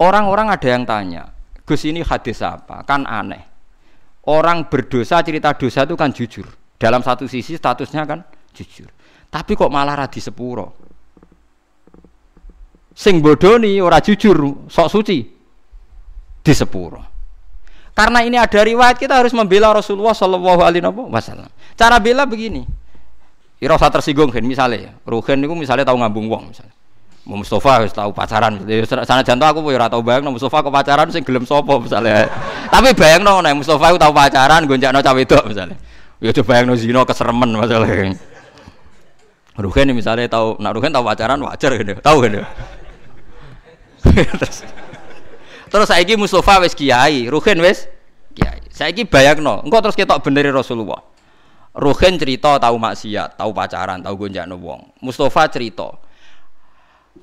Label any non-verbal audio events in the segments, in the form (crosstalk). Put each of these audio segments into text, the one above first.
Orang-orang ada yang tanya, Gus ini hadis apa? Kan aneh. Orang berdosa cerita dosa itu kan jujur. Dalam satu sisi statusnya kan jujur. Tapi kok malah radi sepuro. Sing bodoni ora jujur, sok suci di sepuro. Karena ini ada riwayat kita harus membela Rasulullah Shallallahu Alaihi Wasallam. Cara bela begini. Ira usah tersinggung kan misalnya, Ruhen itu misalnya tahu ngambung wong misalnya. Mustafa harus tahu pacaran. Sana jantung aku ya ora tau bayang Mustafa ke pacaran sing gelem sapa misalnya. (laughs) Tapi bayang no, nek Mustafa tahu pacaran gonjakno cawe wedok misalnya. Ya coba bayang no zina keseremen masalah. Ruhen misalnya tahu, nak Ruhen tahu pacaran wajar gitu, tahu gitu. terus terus saiki Mustafa wis kiai, Ruhen wis kiai. Saiki bayangno, engko terus ketok bener Rasulullah. Ruhen cerita tahu maksiat, tahu pacaran, tahu gonjakno wong. Mustafa cerita,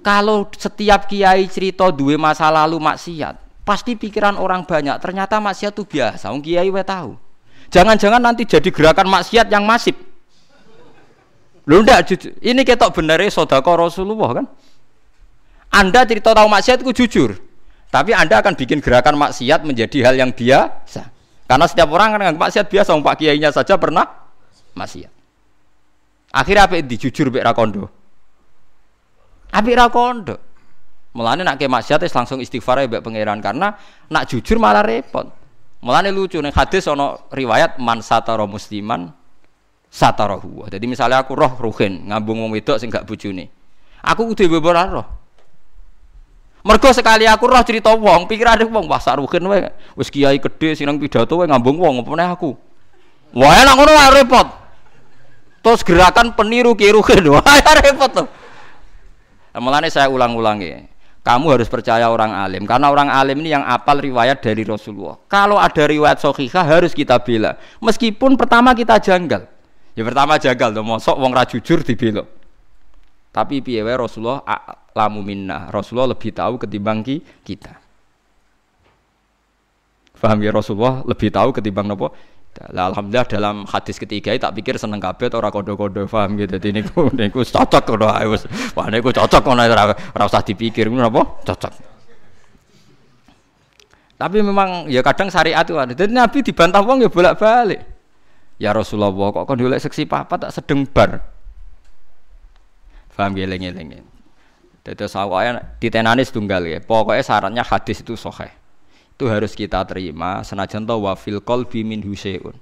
kalau setiap kiai cerita dua masa lalu maksiat, pasti pikiran orang banyak. Ternyata maksiat itu biasa. Wong kiai we tahu. Jangan-jangan nanti jadi gerakan maksiat yang masif. Lu ndak ini ketok benernya sodako Rasulullah kan? Anda cerita tahu maksiat itu jujur, tapi Anda akan bikin gerakan maksiat menjadi hal yang biasa. Karena setiap orang kan nganggap maksiat biasa, Pak Kiainya saja pernah maksiat. Akhirnya apa itu jujur Bek Rakondo? Apik ra kondo. Mulane nak ke maksiat langsung istighfar ya pangeran karena nak jujur malah repot. Mulane lucu nih hadis ono riwayat man satara musliman satarahu. Jadi misalnya aku roh ruhin ngambung wong wedok sing gak bojone. Aku kudu beber roh. Mergo sekali aku roh cerita wong, pikirane wong wah sak ruhin wae wis kiai gede sinang pidato wae ngambung wong apa aku. Wah enak ngono repot. Terus gerakan peniru kiruhin, (laughs) wah repot tuh. Nah, mulane saya ulang-ulangi. Kamu harus percaya orang alim karena orang alim ini yang apal riwayat dari Rasulullah. Kalau ada riwayat sahihah harus kita bela. Meskipun pertama kita janggal. Ya pertama janggal tuh mosok wong ra jujur dibela. Tapi piye Rasulullah lamu minna. Rasulullah lebih tahu ketimbang kita. Faham ya Rasulullah lebih tahu ketimbang nopo Lah alhamdulillah dalam hadis ketiga tak pikir seneng kabeh ora kodo-kodo paham gitu. Dadi niku (laughs) niku cocok kono ae wis. Wah niku cocok kono ora ora usah dipikir ngono apa? Cocok. Tapi memang ya kadang syariat itu ada. Jadi Nabi dibantah wong ya bolak-balik. Ya Rasulullah kok kon golek seksi papa tak sedeng bar. Paham geleng-geleng. Dadi sawaya ditenani setunggal ya. Pokoknya syaratnya hadis itu sahih itu harus kita terima. Senajan to wa fil qalbi min huseun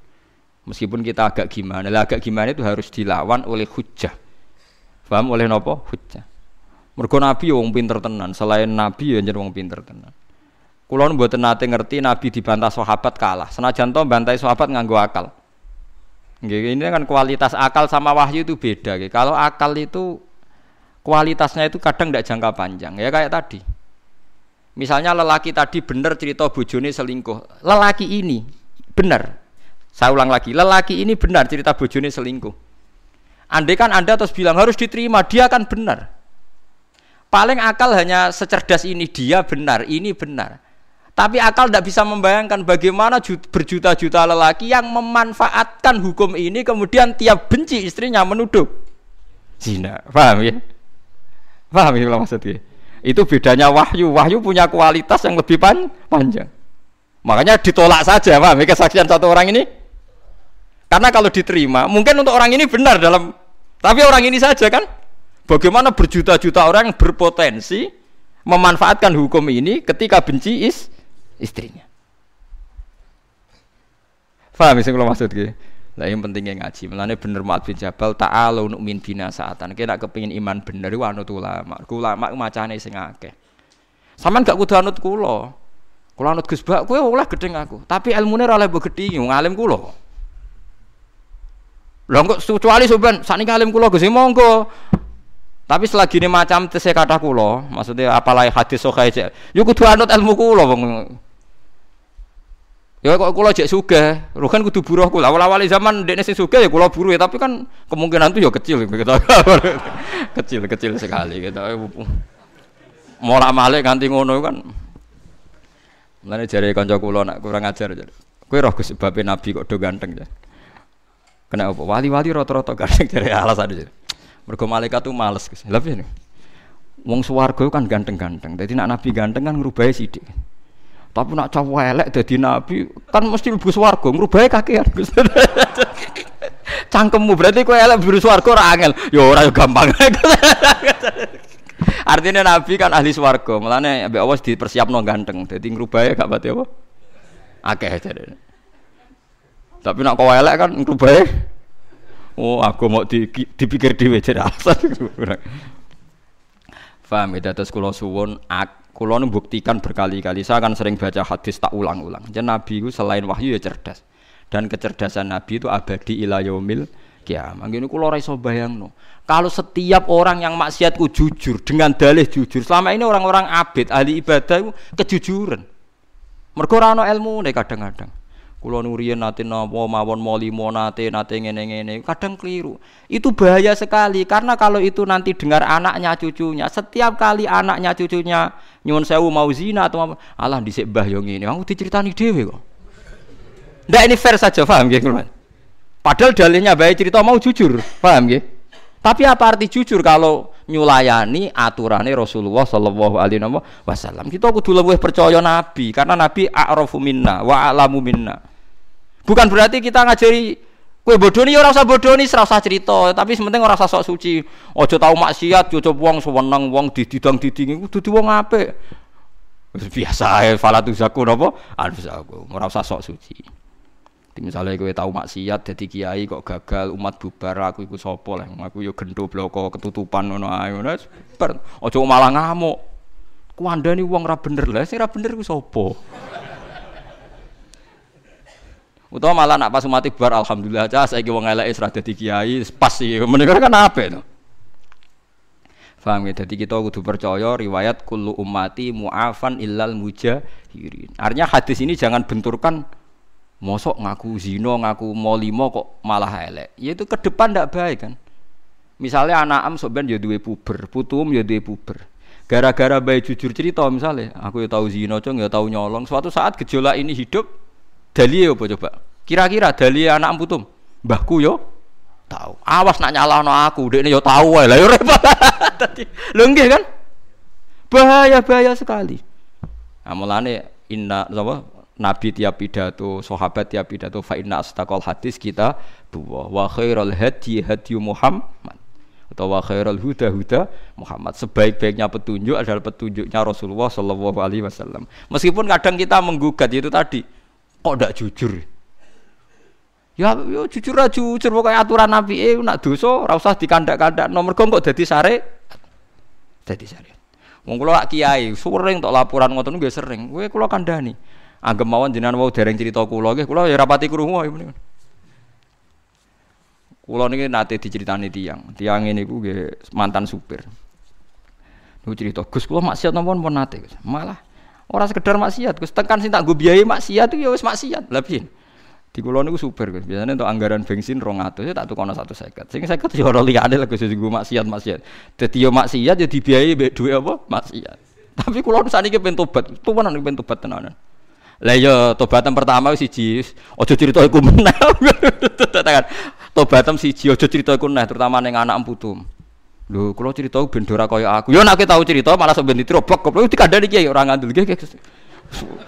meskipun kita agak gimana. Lah agak gimana itu harus dilawan oleh hujjah. Paham? Oleh nopo? Hujjah. Mergo nabi wong pinter tenan. Selain nabi ya jeneng wong pinter tenan. Kula mboten nate ngerti nabi dibantah sahabat kalah. Senajan to bantai sahabat nganggo akal. Ini kan kualitas akal sama wahyu itu beda kalau akal itu kualitasnya itu kadang tidak jangka panjang. Ya kayak tadi Misalnya lelaki tadi benar cerita bojone selingkuh. Lelaki ini benar. Saya ulang lagi, lelaki ini benar cerita bojone selingkuh. Andai kan Anda terus bilang harus diterima, dia akan benar. Paling akal hanya secerdas ini, dia benar, ini benar. Tapi akal tidak bisa membayangkan bagaimana berjuta-juta lelaki yang memanfaatkan hukum ini kemudian tiap benci istrinya menuduh zina. Paham ya? Paham ya maksudnya? Itu bedanya wahyu. Wahyu punya kualitas yang lebih pan panjang. Makanya ditolak saja, paham ya, kesaksian satu orang ini? Karena kalau diterima, mungkin untuk orang ini benar dalam tapi orang ini saja kan bagaimana berjuta-juta orang berpotensi memanfaatkan hukum ini ketika benci is istrinya. Faham sih kalau maksud gitu? Lah yang pentingnya ngaji. Mulane bener Mu'ad bin Jabal ta'ala min bina saatan. Kita kepingin iman bener iku anut ulama. Ulama macane sing akeh. Saman gak kudu anut kula. Kula anut Gus Bak kowe oleh gedeng aku. Tapi ilmune ora oleh mbok gedhi wong alim kula. Lah kok kecuali sampean sakniki alim kula Gus monggo. Tapi selagi ini macam tese kata kula, maksudnya apalagi hadis sahih, yo kudu anut ilmu kula wong Ya kok kula jek sugih, kan kudu buruh kula. Awal-awal zaman dekne sing sugih ya kula buruh ya, tapi kan kemungkinan itu ya kecil (laughs) gitu. kecil kecil sekali gitu. Mola malik nganti ngono kan. Mulane jare kanca kula nak kurang ajar. Kowe roh Gus babe nabi kok do ganteng ya. Kena apa? Wali-wali rata-rata ganteng jare alasan jare. Mergo malaikat tuh males. Lha piye Wong swarga kan ganteng-ganteng. Dadi nak nabi ganteng kan ngrubahi sithik. Tapi nak cowok elek dadi nabi kan mesti mlebu swarga, ngrubahi kakean. (laughs) Cangkemmu berarti kowe elek biru swarga ora angel. Ya ora ya gampang. (laughs) Artinya nabi kan ahli swarga, mulane ambek Allah dipersiapno ganteng. Dadi ngrubahi gak pati apa? Akeh jare. Tapi nak kowe elek kan ngrubahi Oh, aku mau di, dipikir dhewe jadi alasan. (laughs) Faham ya, terus kulo suwon, kulo buktikan berkali-kali. Saya akan sering baca hadis tak ulang-ulang. Jadi Nabi itu selain wahyu ya cerdas. Dan kecerdasan Nabi itu abadi ila yaumil kiamat. Gini kulo raiso bayang no. Kalau setiap orang yang maksiatku jujur dengan dalih jujur, selama ini orang-orang abid ahli ibadah itu kejujuran. Orang ilmu nih kadang-kadang. Kulo nurian nate napa mawon molimo nate nate ngene-ngene, kadang keliru. Itu bahaya sekali karena kalau itu nanti dengar anaknya cucunya, setiap kali anaknya cucunya nyuwun sewu mau zina atau Allah dhisik mbah yo ngene, aku diceritani dhewe kok. Ndak ini fair saja, paham nggih, Padahal dalilnya baik cerita mau jujur, paham nggih? Tapi apa arti jujur kalau nyulayani aturannya Rasulullah Shallallahu Alaihi Wasallam? Kita kudu lebih percaya Nabi karena Nabi a'rafu minna wa a'lamu minna. Bukan berarti kita ngajari kue bodoni ya ora usah bodoni, usah cerita, tapi sementing ora usah sok suci. Aja tau maksiat, aja wong sewenang wong dididang didingi kudu di wong apik. Biasa ae falatu zaku napa? Anfusaku. Usah sok suci. misalnya kowe tau maksiat dadi kiai kok gagal umat bubar aku iku sapa lah aku yo gendo bloko ketutupan ngono ae ngono aja malah ngamuk kuandani wong ra bener lah sing ra bener iku sapa Utawa malah nak pas mati bar alhamdulillah cah saiki wong eleke wis dadi kiai pas iki. Menika kan apa itu? Faham ya? Jadi kita kudu percaya riwayat kullu ummati mu'afan illal mujahirin. Artinya hadis ini jangan benturkan mosok ngaku zino, ngaku molimo kok malah elek. Ya itu ke depan ndak baik kan. Misalnya anak am sok ben ya puber, putum ya duwe puber. Gara-gara baik jujur cerita misalnya, aku ya tahu zino, cong ya tahu nyolong. Suatu saat gejolak ini hidup, Dali apa coba? Kira-kira dali anak putum. Mbahku yo tahu. Awas nak nyalahno aku, dekne yo tahu wae. Lah yo repot. (laughs) Dadi lho kan? Bahaya-bahaya sekali. Nah, inna apa? Nabi tiap pidato, sahabat tiap pidato fa inna astaqal hadis kita dua wa khairul hadi hadi Muhammad atau wa khairul huda huda Muhammad sebaik-baiknya petunjuk adalah petunjuknya Rasulullah Shallallahu alaihi wasallam. Meskipun kadang kita menggugat itu tadi kok ndak jujur? Ya yo jujur aja jujur. Pokoknya aturan nabi eh nak dosa ora usah dikandak-kandak. Nomor kok dadi sare? Dadi sare. Wong kula kiai sering tok laporan ngoten nggih sering. Kowe kula kandhani. Anggap mawon jenengan wau dereng cerita kula nggih kula ya rapati krungu Kula niki nate diceritani tiang, tiang ini ku mantan supir. Niku cerita, Gus kula maksiat napa pun nate, malah Orang sekedar maksiat, Gus tekan sing tak nggo biayai maksiat itu ya wis maksiat. Lah piye? Di kula niku super Gus. Biasanya untuk anggaran bensin 200 ya tak tukono 150. Sing 50 ya ora liyane lah Gus nggo maksiat maksiat. Dadi yo maksiat ya dibiayai mbek dhuwit apa? Maksiat. Tapi kula sakniki pengen tobat. Tuwanan pengen tobat tenanan. Lah ya tobatan pertama siji, aja cerita iku meneh. (laughs) Tobatan siji aja cerita iku meneh terutama ning anak putum. Lho, kalau cerita ben ora kaya aku. Ya nek tahu cerita malah sok ben ditrobok goblok dikandani kiai ora ngandel. Nggih,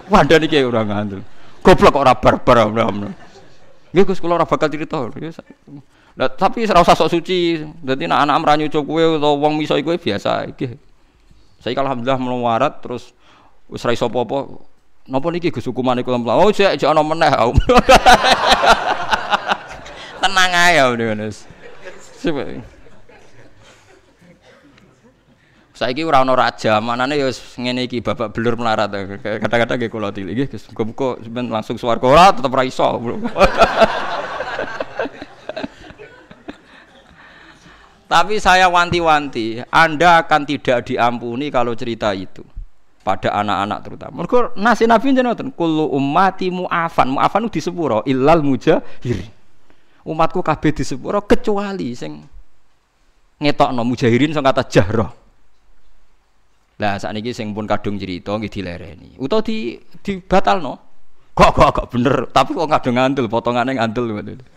Wandani kiai ora ngandel. Goblok kok ora barbar. Nggih Gus, kula ora bakal cerita. Nah, tapi usah sok suci. Dadi nek anak ra nyucuk kowe utawa wong miso kowe biasa iki. Saya alhamdulillah melawarat terus wis apa-apa. Napa niki Gus hukumane kula Oh, jek jek ana meneh. (laughs) Tenang ae ya, Mas. Saiki ora ana raja, manane ya ngene iki babak belur melarat. Kadang-kadang nggih kula tili nggih muga-muga langsung swarga ora tetep ra iso. (laughs) Tapi saya wanti-wanti, Anda akan tidak diampuni kalau cerita itu pada anak-anak terutama. Mergo nasi Nabi jenengan kullu ummati mu'afan. Mu'afan itu disepuro illal mujahir. Umatku kabeh disepuro kecuali sing ngetokno mujahirin sing kata jahroh. Lah ini sing pun kadung cerita nggih dilereni. Utawa di no, Kok kok kok bener, tapi kok kadung ngandel potongane ngandel ngoten.